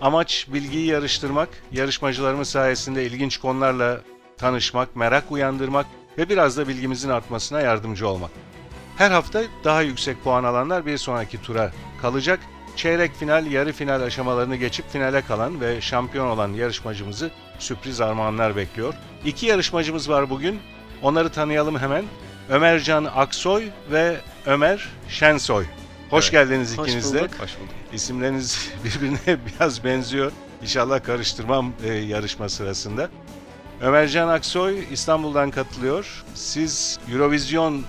Amaç bilgiyi yarıştırmak, yarışmacılarımız sayesinde ilginç konularla tanışmak, merak uyandırmak ve biraz da bilgimizin artmasına yardımcı olmak. Her hafta daha yüksek puan alanlar bir sonraki tura kalacak. Çeyrek final, yarı final aşamalarını geçip finale kalan ve şampiyon olan yarışmacımızı sürpriz armağanlar bekliyor. İki yarışmacımız var bugün. Onları tanıyalım hemen. Ömercan Aksoy ve Ömer Şensoy. Hoş Evet. geldiniz ikiniz de. bulduk. Hoş bulduk. İsimleriniz birbirine biraz benziyor. İnşallah karıştırmam e, yarışma sırasında. Ömercan Aksoy İstanbul'dan katılıyor. Siz Eurovision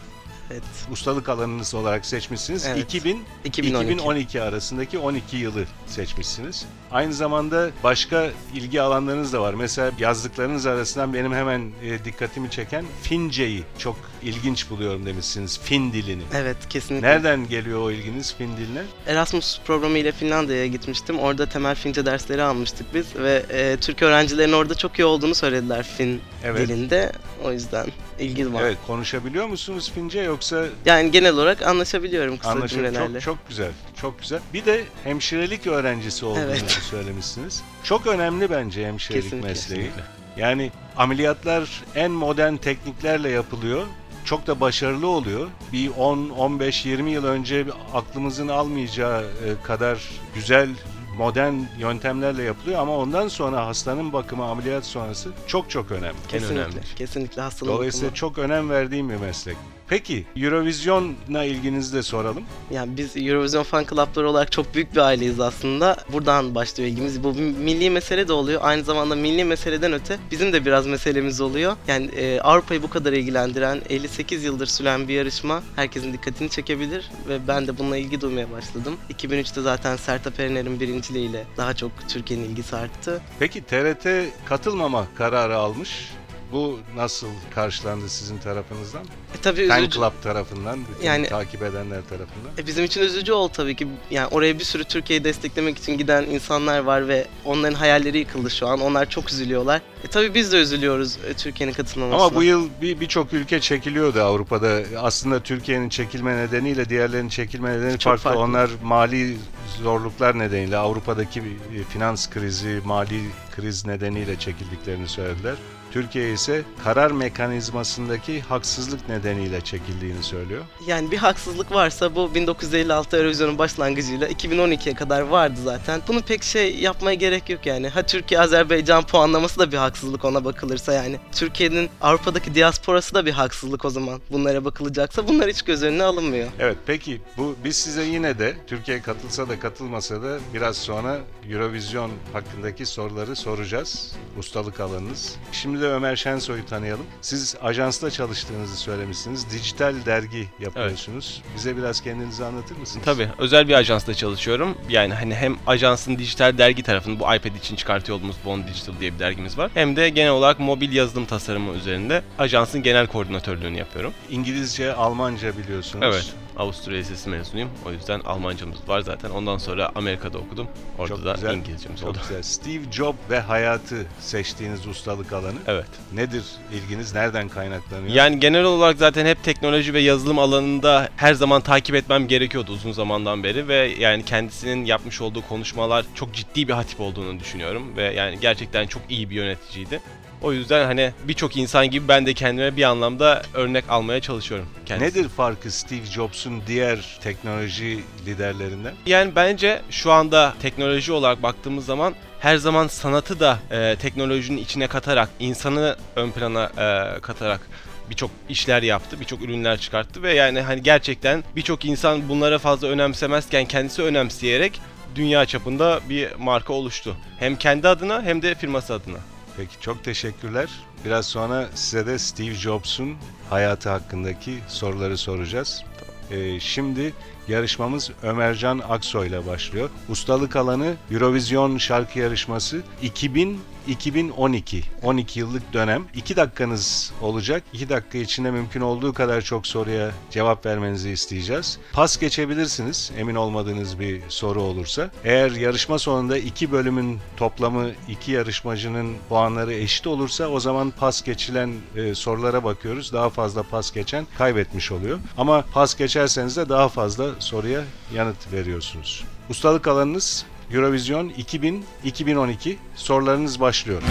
Evet. ustalık alanınız olarak seçmişsiniz. Evet. 2000 2012. 2012 arasındaki 12 yılı seçmişsiniz. Aynı zamanda başka ilgi alanlarınız da var. Mesela yazdıklarınız arasından benim hemen e, dikkatimi çeken Fince'yi çok ilginç buluyorum demişsiniz. Fin dilini. Evet kesinlikle. Nereden geliyor o ilginiz Fin diline? Erasmus programı ile Finlandiya'ya gitmiştim. Orada temel Fince dersleri almıştık biz ve e, Türk öğrencilerin orada çok iyi olduğunu söylediler Fin Evet. dilinde. O yüzden ilgi var. Evet, konuşabiliyor musunuz Fince yoksa Yani genel olarak anlaşabiliyorum kısa anlaşılıyor? cümlelerle. Çok, çok güzel, çok güzel. Bir de hemşirelik öğrencisi olduğunuzu Evet. söylemişsiniz. Çok önemli bence hemşirelik Kesinlikle. mesleği. Yani ameliyatlar en modern tekniklerle yapılıyor. Çok da başarılı oluyor. Bir 10, 15, 20 yıl önce aklımızın almayacağı e, kadar güzel modern yöntemlerle yapılıyor ama ondan sonra hastanın bakımı ameliyat sonrası çok çok önemli. Kesinlikle. önemli. Kesinlikle hastalığın Dolayısıyla bakımı. çok önem verdiğim bir meslek. Peki Eurovision'la ilginizi de soralım. Yani biz Eurovision Fan Club'ları olarak çok büyük bir aileyiz aslında. Buradan başlıyor ilgimiz. Bu milli mesele de oluyor. Aynı zamanda milli meseleden öte bizim de biraz meselemiz oluyor. Yani e, Avrupa'yı bu kadar ilgilendiren 58 yıldır süren bir yarışma herkesin dikkatini çekebilir ve ben de bununla ilgi duymaya başladım. 2003'te zaten Sertab Erener'in birinciliğiyle daha çok Türkiye'nin ilgisi arttı. Peki TRT katılmama kararı almış. Bu nasıl karşılandı sizin tarafınızdan? E tabii Fan üzücü. Club tarafından, bütün Yani- takip edenler tarafından. E, Bizim için üzücü oldu tabii ki. Yani oraya bir sürü Türkiye'yi desteklemek için giden insanlar var ve onların hayalleri yıkıldı şu an. Onlar çok üzülüyorlar. E tabii biz de üzülüyoruz e, Türkiye'nin katılmamasına. Ama bu yıl bir birçok ülke çekiliyordu Avrupa'da. Aslında Türkiye'nin çekilme nedeniyle diğerlerinin çekilme nedeni Çok farklı. farklı. Onlar mali zorluklar nedeniyle Avrupa'daki bir finans krizi, mali kriz nedeniyle çekildiklerini söylediler. Türkiye ise karar mekanizmasındaki haksızlık nedeniyle çekildiğini söylüyor. Yani bir haksızlık varsa bu 1956 Eurovision'un başlangıcıyla 2012'ye kadar vardı zaten. Bunu pek şey yapmaya gerek yok yani. Ha Türkiye Azerbaycan puanlaması da bir haksızlık ona bakılırsa yani. Türkiye'nin Avrupa'daki diasporası da bir haksızlık o zaman. Bunlara bakılacaksa bunlar hiç göz önüne alınmıyor. Evet peki bu biz size yine de Türkiye katılsa da katılmasa da biraz sonra Eurovision hakkındaki soruları soracağız. Ustalık alanınız. Şimdi de Ömer Şensoy'u tanıyalım. Siz ajansta çalıştığınızı söylemişsiniz. Dijital dergi yapıyorsunuz. Bize biraz kendinizi anlatır mısınız? Tabii özel bir ajansta çalışıyorum. Yani hani hem ajansın dijital dergi tarafını bu iPad için çıkartıyor olduğumuz Bond Digital diye bir dergimiz var. Hem de genel olarak mobil yazılım tasarımı üzerinde ajansın genel koordinatörlüğünü yapıyorum. İngilizce, Almanca biliyorsunuz. Evet. Avusturya Lisesi mezunuyum. O yüzden Almancamız var zaten. Ondan sonra Amerika'da okudum. Orada Çok da güzel. İngilizcemiz Çok oldu. güzel. Steve Jobs ve hayatı seçtiğiniz ustalık alanı. Evet. Nedir ilginiz? Nereden kaynaklanıyor? Yani genel olarak zaten hep teknoloji ve yazılım alanında her zaman takip etmem gerekiyordu uzun zamandan beri ve yani kendisinin yapmış olduğu konuşmalar çok ciddi bir hatip olduğunu düşünüyorum ve yani gerçekten çok iyi bir yöneticiydi. O yüzden hani birçok insan gibi ben de kendime bir anlamda örnek almaya çalışıyorum. kendisi. Nedir farkı Steve Jobs'un diğer teknoloji liderlerinden? Yani bence şu anda teknoloji olarak baktığımız zaman her zaman sanatı da e, teknolojinin içine katarak, insanı ön plana e, katarak birçok işler yaptı, birçok ürünler çıkarttı ve yani hani gerçekten birçok insan bunlara fazla önemsemezken kendisi önemseyerek dünya çapında bir marka oluştu. Hem kendi adına hem de firması adına. Peki çok teşekkürler. Biraz sonra size de Steve Jobs'un hayatı hakkındaki soruları soracağız. Ee, şimdi Yarışmamız Ömercan Aksoy ile başlıyor. Ustalık alanı Eurovision şarkı yarışması 2000-2012. 12 yıllık dönem. 2 dakikanız olacak. 2 dakika içinde mümkün olduğu kadar çok soruya cevap vermenizi isteyeceğiz. Pas geçebilirsiniz emin olmadığınız bir soru olursa. Eğer yarışma sonunda iki bölümün toplamı iki yarışmacının puanları eşit olursa o zaman pas geçilen e, sorulara bakıyoruz. Daha fazla pas geçen kaybetmiş oluyor. Ama pas geçerseniz de daha fazla soruya yanıt veriyorsunuz. Ustalık alanınız Eurovision 2000-2012 sorularınız başlıyor.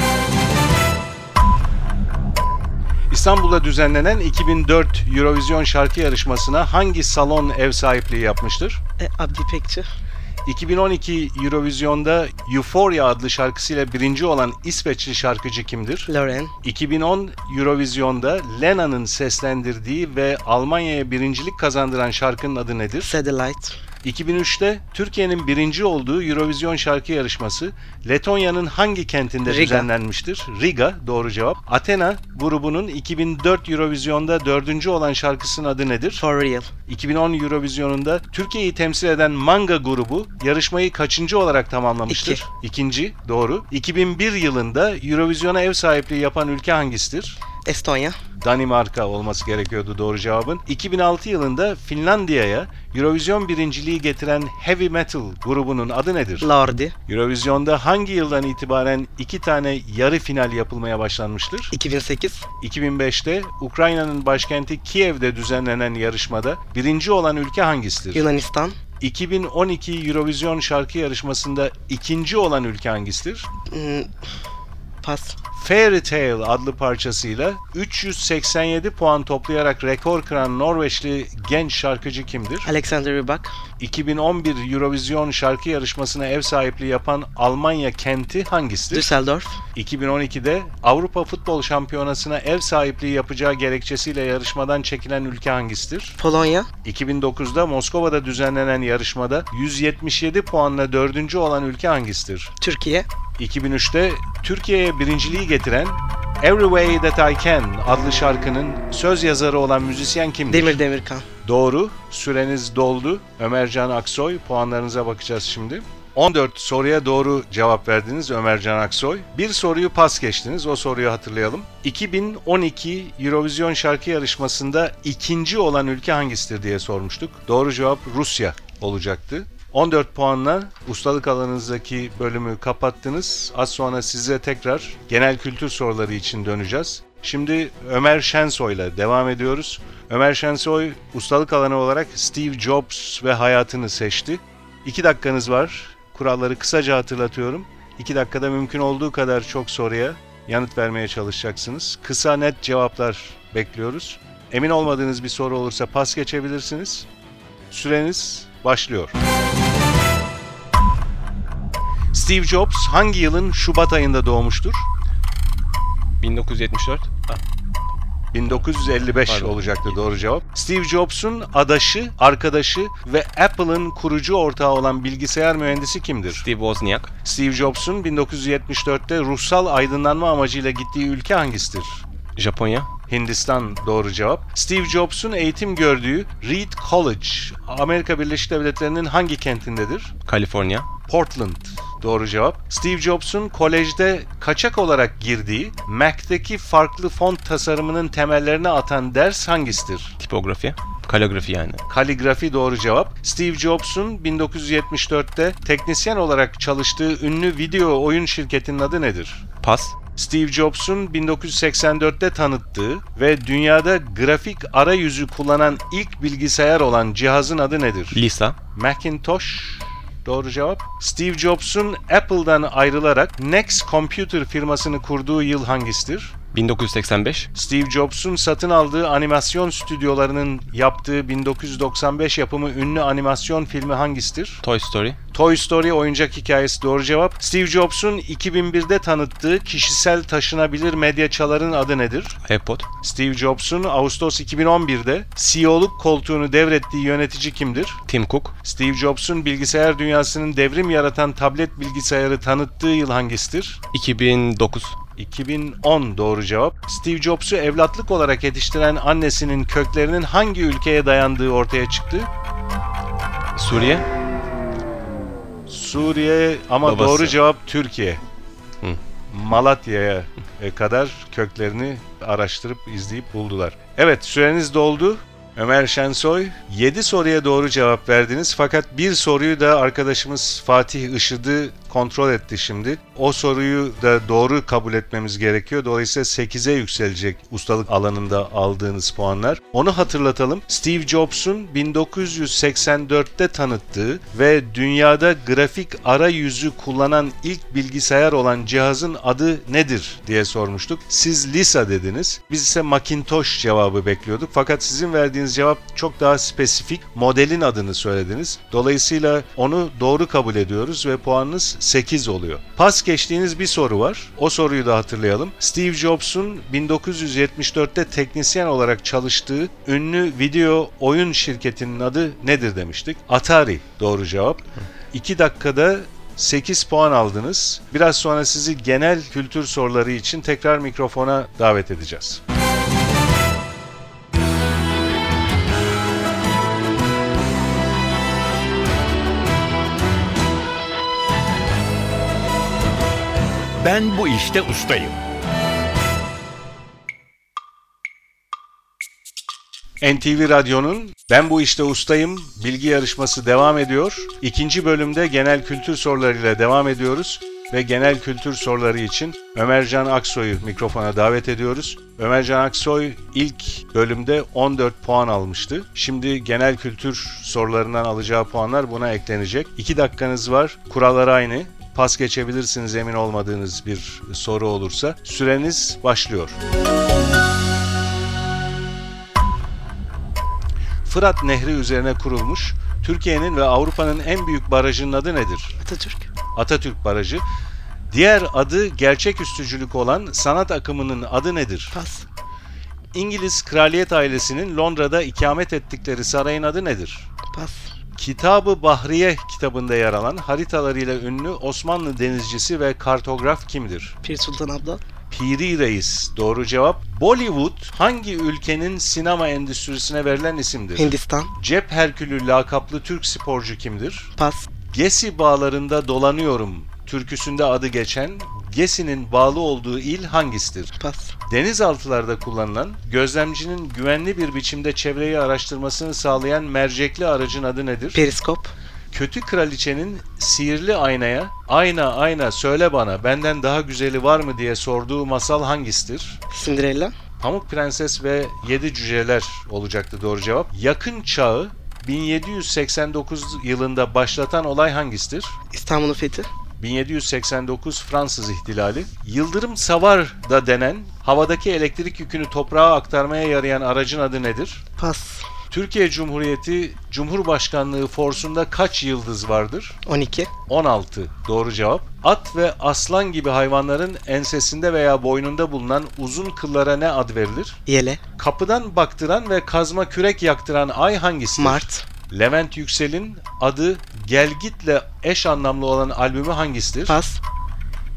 İstanbul'da düzenlenen 2004 Eurovision şarkı yarışmasına hangi salon ev sahipliği yapmıştır? E, Abdi Pekçi. 2012 Eurovision'da Euphoria adlı şarkısıyla birinci olan İsveçli şarkıcı kimdir? Loren. 2010 Eurovision'da Lena'nın seslendirdiği ve Almanya'ya birincilik kazandıran şarkının adı nedir? Satellite. 2003'te Türkiye'nin birinci olduğu Eurovision şarkı yarışması Letonya'nın hangi kentinde Riga. düzenlenmiştir? Riga doğru cevap. Athena grubunun 2004 Eurovision'da dördüncü olan şarkısının adı nedir? For Real. 2010 Eurovision'unda Türkiye'yi temsil eden Manga grubu yarışmayı kaçıncı olarak tamamlamıştır? İki. İkinci, doğru. 2001 yılında Eurovision'a ev sahipliği yapan ülke hangisidir? Estonya. Danimarka olması gerekiyordu doğru cevabın. 2006 yılında Finlandiya'ya Eurovision birinciliği getiren Heavy Metal grubunun adı nedir? Lordi. Eurovision'da hangi yıldan itibaren iki tane yarı final yapılmaya başlanmıştır? 2008. 2005'te Ukrayna'nın başkenti Kiev'de düzenlenen yarışmada birinci olan ülke hangisidir? Yunanistan. 2012 Eurovision şarkı yarışmasında ikinci olan ülke hangisidir? Hmm, pas. Fairy Tale adlı parçasıyla 387 puan toplayarak rekor kıran Norveçli genç şarkıcı kimdir? Alexander Rybak. 2011 Eurovision şarkı yarışmasına ev sahipliği yapan Almanya kenti hangisidir? Düsseldorf. 2012'de Avrupa Futbol Şampiyonası'na ev sahipliği yapacağı gerekçesiyle yarışmadan çekilen ülke hangisidir? Polonya. 2009'da Moskova'da düzenlenen yarışmada 177 puanla dördüncü olan ülke hangisidir? Türkiye. 2003'te Türkiye'ye birinciliği getiren Every Way That I Can adlı şarkının söz yazarı olan müzisyen kimdir? Demir Demirkan. Doğru. Süreniz doldu. Ömercan Aksoy. Puanlarınıza bakacağız şimdi. 14 soruya doğru cevap verdiniz Ömercan Aksoy. Bir soruyu pas geçtiniz. O soruyu hatırlayalım. 2012 Eurovision şarkı yarışmasında ikinci olan ülke hangisidir diye sormuştuk. Doğru cevap Rusya olacaktı. 14 puanla ustalık alanınızdaki bölümü kapattınız. Az sonra size tekrar genel kültür soruları için döneceğiz. Şimdi Ömer Şensoy ile devam ediyoruz. Ömer Şensoy ustalık alanı olarak Steve Jobs ve hayatını seçti. 2 dakikanız var. Kuralları kısaca hatırlatıyorum. 2 dakikada mümkün olduğu kadar çok soruya yanıt vermeye çalışacaksınız. Kısa net cevaplar bekliyoruz. Emin olmadığınız bir soru olursa pas geçebilirsiniz. Süreniz başlıyor. Steve Jobs hangi yılın Şubat ayında doğmuştur? 1974. Ha, 1955 Pardon. olacaktı doğru cevap. Steve Jobs'un adaşı, arkadaşı ve Apple'ın kurucu ortağı olan bilgisayar mühendisi kimdir? Steve Wozniak. Steve Jobs'un 1974'te ruhsal aydınlanma amacıyla gittiği ülke hangisidir? Japonya. Hindistan doğru cevap. Steve Jobs'un eğitim gördüğü Reed College, Amerika Birleşik Devletleri'nin hangi kentindedir? Kaliforniya. Portland doğru cevap. Steve Jobs'un kolejde kaçak olarak girdiği Mac'teki farklı font tasarımının temellerini atan ders hangisidir? Tipografi. Kaligrafi yani. Kaligrafi doğru cevap. Steve Jobs'un 1974'te teknisyen olarak çalıştığı ünlü video oyun şirketinin adı nedir? Pas. Steve Jobs'un 1984'te tanıttığı ve dünyada grafik arayüzü kullanan ilk bilgisayar olan cihazın adı nedir? Lisa. Macintosh doğru cevap. Steve Jobs'un Apple'dan ayrılarak Next Computer firmasını kurduğu yıl hangisidir? 1985. Steve Jobs'un satın aldığı animasyon stüdyolarının yaptığı 1995 yapımı ünlü animasyon filmi hangisidir? Toy Story. Toy Story oyuncak hikayesi doğru cevap. Steve Jobs'un 2001'de tanıttığı kişisel taşınabilir medyaçaların adı nedir? iPod. Steve Jobs'un Ağustos 2011'de CEO'luk koltuğunu devrettiği yönetici kimdir? Tim Cook. Steve Jobs'un bilgisayar dünyasının devrim yaratan tablet bilgisayarı tanıttığı yıl hangisidir? 2009. 2010 doğru cevap. Steve Jobs'u evlatlık olarak yetiştiren annesinin köklerinin hangi ülkeye dayandığı ortaya çıktı? Suriye? Suriye ama Babası. doğru cevap Türkiye. Hı. Malatya'ya kadar köklerini araştırıp izleyip buldular. Evet süreniz doldu. Ömer Şensoy 7 soruya doğru cevap verdiniz fakat bir soruyu da arkadaşımız Fatih Işıdı kontrol etti şimdi. O soruyu da doğru kabul etmemiz gerekiyor. Dolayısıyla 8'e yükselecek ustalık alanında aldığınız puanlar. Onu hatırlatalım. Steve Jobs'un 1984'te tanıttığı ve dünyada grafik arayüzü kullanan ilk bilgisayar olan cihazın adı nedir diye sormuştuk. Siz Lisa dediniz. Biz ise Macintosh cevabı bekliyorduk. Fakat sizin verdiğiniz cevap çok daha spesifik. Modelin adını söylediniz. Dolayısıyla onu doğru kabul ediyoruz ve puanınız 8 oluyor. Pas geçtiğiniz bir soru var. O soruyu da hatırlayalım. Steve Jobs'un 1974'te teknisyen olarak çalıştığı ünlü video oyun şirketinin adı nedir demiştik. Atari doğru cevap. 2 dakikada 8 puan aldınız. Biraz sonra sizi genel kültür soruları için tekrar mikrofona davet edeceğiz. Ben bu işte ustayım. NTV Radyo'nun Ben Bu İşte Ustayım bilgi yarışması devam ediyor. İkinci bölümde genel kültür sorularıyla devam ediyoruz. Ve genel kültür soruları için Ömercan Aksoy'u mikrofona davet ediyoruz. Ömercan Aksoy ilk bölümde 14 puan almıştı. Şimdi genel kültür sorularından alacağı puanlar buna eklenecek. 2 dakikanız var. Kurallar aynı. Pas geçebilirsiniz emin olmadığınız bir soru olursa. Süreniz başlıyor. Fırat Nehri üzerine kurulmuş Türkiye'nin ve Avrupa'nın en büyük barajının adı nedir? Atatürk. Atatürk Barajı. Diğer adı gerçeküstücülük olan sanat akımının adı nedir? Pas. İngiliz kraliyet ailesinin Londra'da ikamet ettikleri sarayın adı nedir? Pas. Kitabı Bahriye kitabında yer alan haritalarıyla ünlü Osmanlı denizcisi ve kartograf kimdir? Pir Sultan Abdal. Piri Reis. Doğru cevap. Bollywood hangi ülkenin sinema endüstrisine verilen isimdir? Hindistan. Cep Herkülü lakaplı Türk sporcu kimdir? Pas. Gesi bağlarında dolanıyorum türküsünde adı geçen Gesi'nin bağlı olduğu il hangisidir? Pas. Denizaltılarda kullanılan, gözlemcinin güvenli bir biçimde çevreyi araştırmasını sağlayan mercekli aracın adı nedir? Periskop. Kötü kraliçenin sihirli aynaya, ayna ayna söyle bana benden daha güzeli var mı diye sorduğu masal hangisidir? Cinderella. Pamuk Prenses ve Yedi Cüceler olacaktı doğru cevap. Yakın çağı 1789 yılında başlatan olay hangisidir? İstanbul'un fethi. 1789 Fransız ihtilali. Yıldırım savar da denen havadaki elektrik yükünü toprağa aktarmaya yarayan aracın adı nedir? Pas. Türkiye Cumhuriyeti Cumhurbaşkanlığı forsunda kaç yıldız vardır? 12. 16 doğru cevap. At ve aslan gibi hayvanların ensesinde veya boynunda bulunan uzun kıllara ne ad verilir? Yele. Kapıdan baktıran ve kazma kürek yaktıran ay hangisidir? Mart. Levent Yüksel'in adı Gelgit'le eş anlamlı olan albümü hangisidir? Pas.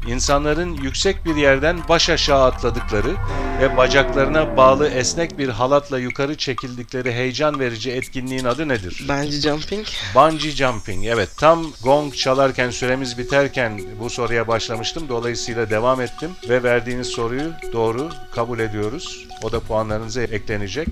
İnsanların yüksek bir yerden baş aşağı atladıkları ve bacaklarına bağlı esnek bir halatla yukarı çekildikleri heyecan verici etkinliğin adı nedir? Bungee jumping. Bungee jumping. Evet tam gong çalarken süremiz biterken bu soruya başlamıştım. Dolayısıyla devam ettim ve verdiğiniz soruyu doğru kabul ediyoruz. O da puanlarınıza eklenecek.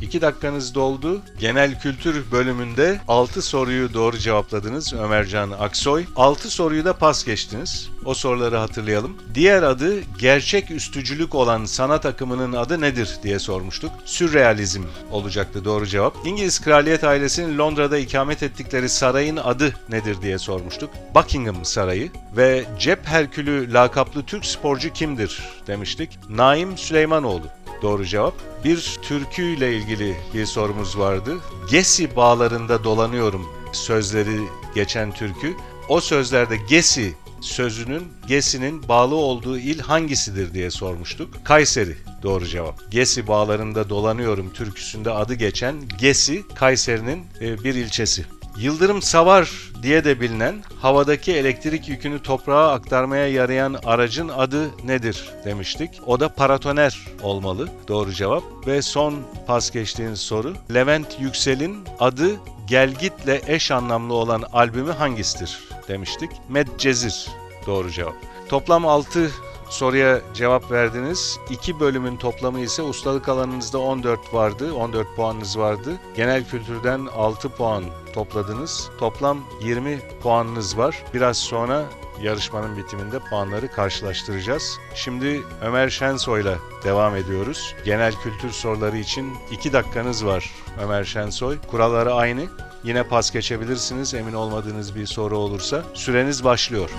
2 dakikanız doldu. Genel kültür bölümünde 6 soruyu doğru cevapladınız Ömercan Aksoy. 6 soruyu da pas geçtiniz. O soruları hatırlayalım. Diğer adı gerçek üstücülük olan sanat akımının adı nedir diye sormuştuk. Sürrealizm olacaktı doğru cevap. İngiliz kraliyet ailesinin Londra'da ikamet ettikleri sarayın adı nedir diye sormuştuk. Buckingham Sarayı ve Cep Herkülü lakaplı Türk sporcu kimdir demiştik. Naim Süleymanoğlu. Doğru cevap. Bir türküyle ilgili bir sorumuz vardı. Gesi bağlarında dolanıyorum sözleri geçen türkü. O sözlerde Gesi sözünün Gesi'nin bağlı olduğu il hangisidir diye sormuştuk. Kayseri doğru cevap. Gesi bağlarında dolanıyorum türküsünde adı geçen Gesi Kayseri'nin e, bir ilçesi. Yıldırım savar diye de bilinen havadaki elektrik yükünü toprağa aktarmaya yarayan aracın adı nedir demiştik. O da paratoner olmalı. Doğru cevap. Ve son pas geçtiğiniz soru. Levent Yüksel'in adı Gelgit'le eş anlamlı olan albümü hangisidir demiştik. Medcezir doğru cevap. Toplam 6 soruya cevap verdiniz. 2 bölümün toplamı ise ustalık alanınızda 14 vardı. 14 puanınız vardı. Genel kültürden 6 puan topladınız. Toplam 20 puanınız var. Biraz sonra yarışmanın bitiminde puanları karşılaştıracağız. Şimdi Ömer Şensoy'la devam ediyoruz. Genel kültür soruları için 2 dakikanız var Ömer Şensoy. Kuralları aynı. Yine pas geçebilirsiniz emin olmadığınız bir soru olursa. Süreniz başlıyor.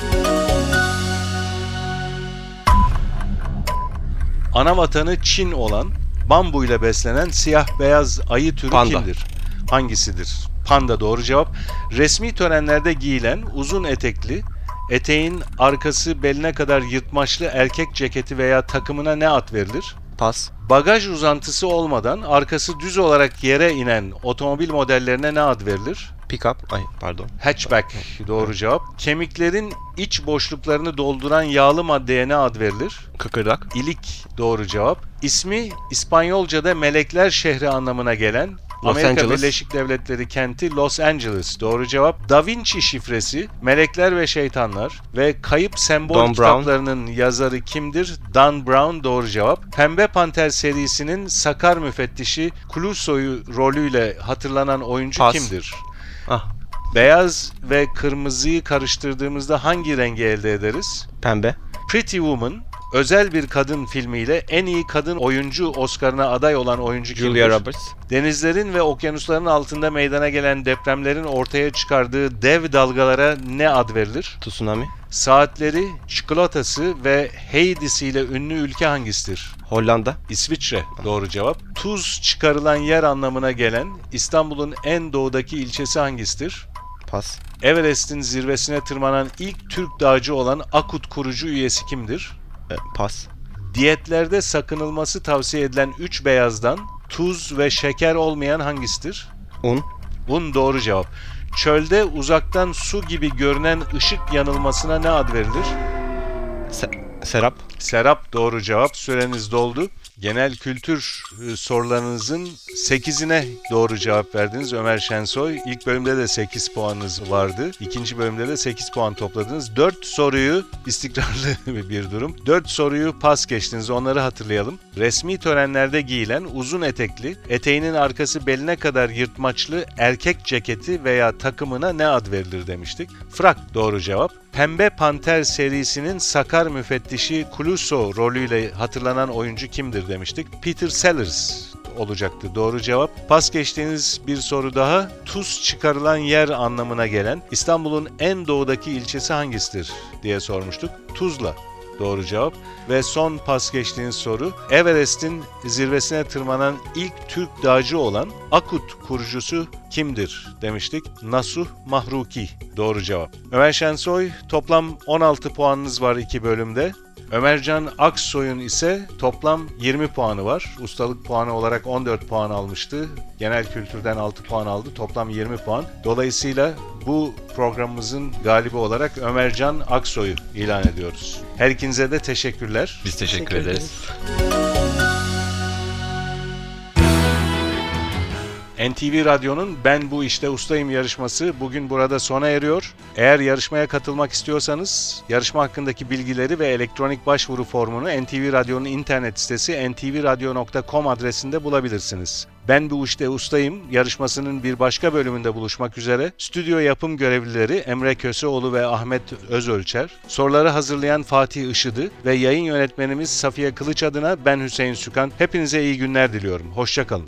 Ana vatanı Çin olan bambu ile beslenen siyah beyaz ayı türü Panda. kimdir? Hangisidir? Panda doğru cevap. Resmi törenlerde giyilen uzun etekli, eteğin arkası beline kadar yırtmaçlı erkek ceketi veya takımına ne ad verilir? Pas. Bagaj uzantısı olmadan arkası düz olarak yere inen otomobil modellerine ne ad verilir? Pick-up. Ay pardon. Hatchback doğru cevap. Kemiklerin iç boşluklarını dolduran yağlı maddeye ne ad verilir? Kıkırdak. İlik doğru cevap. İsmi İspanyolca'da melekler şehri anlamına gelen Los Amerika Angeles. Birleşik Devletleri kenti Los Angeles. Doğru cevap. Da Vinci şifresi, Melekler ve Şeytanlar ve Kayıp Sembol Don Brown. kitaplarının yazarı kimdir? Dan Brown doğru cevap. Pembe Panter serisinin Sakar müfettişi Clouseau'yu rolüyle hatırlanan oyuncu Pas. kimdir? Ah. Beyaz ve kırmızıyı karıştırdığımızda hangi rengi elde ederiz? Pembe. Pretty Woman özel bir kadın filmiyle en iyi kadın oyuncu Oscar'ına aday olan oyuncu kimdir? Julia Roberts. Denizlerin ve okyanusların altında meydana gelen depremlerin ortaya çıkardığı dev dalgalara ne ad verilir? Tsunami. Saatleri, çikolatası ve Heidi'siyle ünlü ülke hangisidir? Hollanda. İsviçre doğru cevap. Tuz çıkarılan yer anlamına gelen İstanbul'un en doğudaki ilçesi hangisidir? Pas. Everest'in zirvesine tırmanan ilk Türk dağcı olan Akut kurucu üyesi kimdir? E, pas. Diyetlerde sakınılması tavsiye edilen 3 beyazdan tuz ve şeker olmayan hangisidir? Un. Un doğru cevap. Çölde uzaktan su gibi görünen ışık yanılmasına ne ad verilir? Se- serap. Serap doğru cevap. Süreniz doldu. Genel kültür e, sorularınızın 8'ine doğru cevap verdiniz Ömer Şensoy. İlk bölümde de 8 puanınız vardı. İkinci bölümde de 8 puan topladınız. 4 soruyu istikrarlı bir durum. 4 soruyu pas geçtiniz. Onları hatırlayalım. Resmi törenlerde giyilen uzun etekli, eteğinin arkası beline kadar yırtmaçlı erkek ceketi veya takımına ne ad verilir demiştik. Frak doğru cevap. Pembe Panter serisinin Sakar müfettişi Clouseau rolüyle hatırlanan oyuncu kimdir demiştik. Peter Sellers olacaktı doğru cevap. Pas geçtiğiniz bir soru daha. Tuz çıkarılan yer anlamına gelen İstanbul'un en doğudaki ilçesi hangisidir diye sormuştuk. Tuzla. Doğru cevap. Ve son pas geçtiğiniz soru. Everest'in zirvesine tırmanan ilk Türk dağcı olan Akut kurucusu kimdir demiştik. Nasuh Mahruki. Doğru cevap. Ömer Şensoy toplam 16 puanınız var iki bölümde. Ömercan Aksoy'un ise toplam 20 puanı var. Ustalık puanı olarak 14 puan almıştı. Genel kültürden 6 puan aldı. Toplam 20 puan. Dolayısıyla bu programımızın galibi olarak Ömercan Aksoy'u ilan ediyoruz. Her ikinize de teşekkürler. Biz teşekkür, Teşekkür ederiz. NTV Radyo'nun Ben Bu İşte Ustayım yarışması bugün burada sona eriyor. Eğer yarışmaya katılmak istiyorsanız yarışma hakkındaki bilgileri ve elektronik başvuru formunu NTV Radyo'nun internet sitesi ntvradio.com adresinde bulabilirsiniz. Ben Bu İşte Ustayım yarışmasının bir başka bölümünde buluşmak üzere stüdyo yapım görevlileri Emre Köseoğlu ve Ahmet Özölçer, soruları hazırlayan Fatih Işıdı ve yayın yönetmenimiz Safiye Kılıç adına ben Hüseyin Sükan. Hepinize iyi günler diliyorum. Hoşçakalın.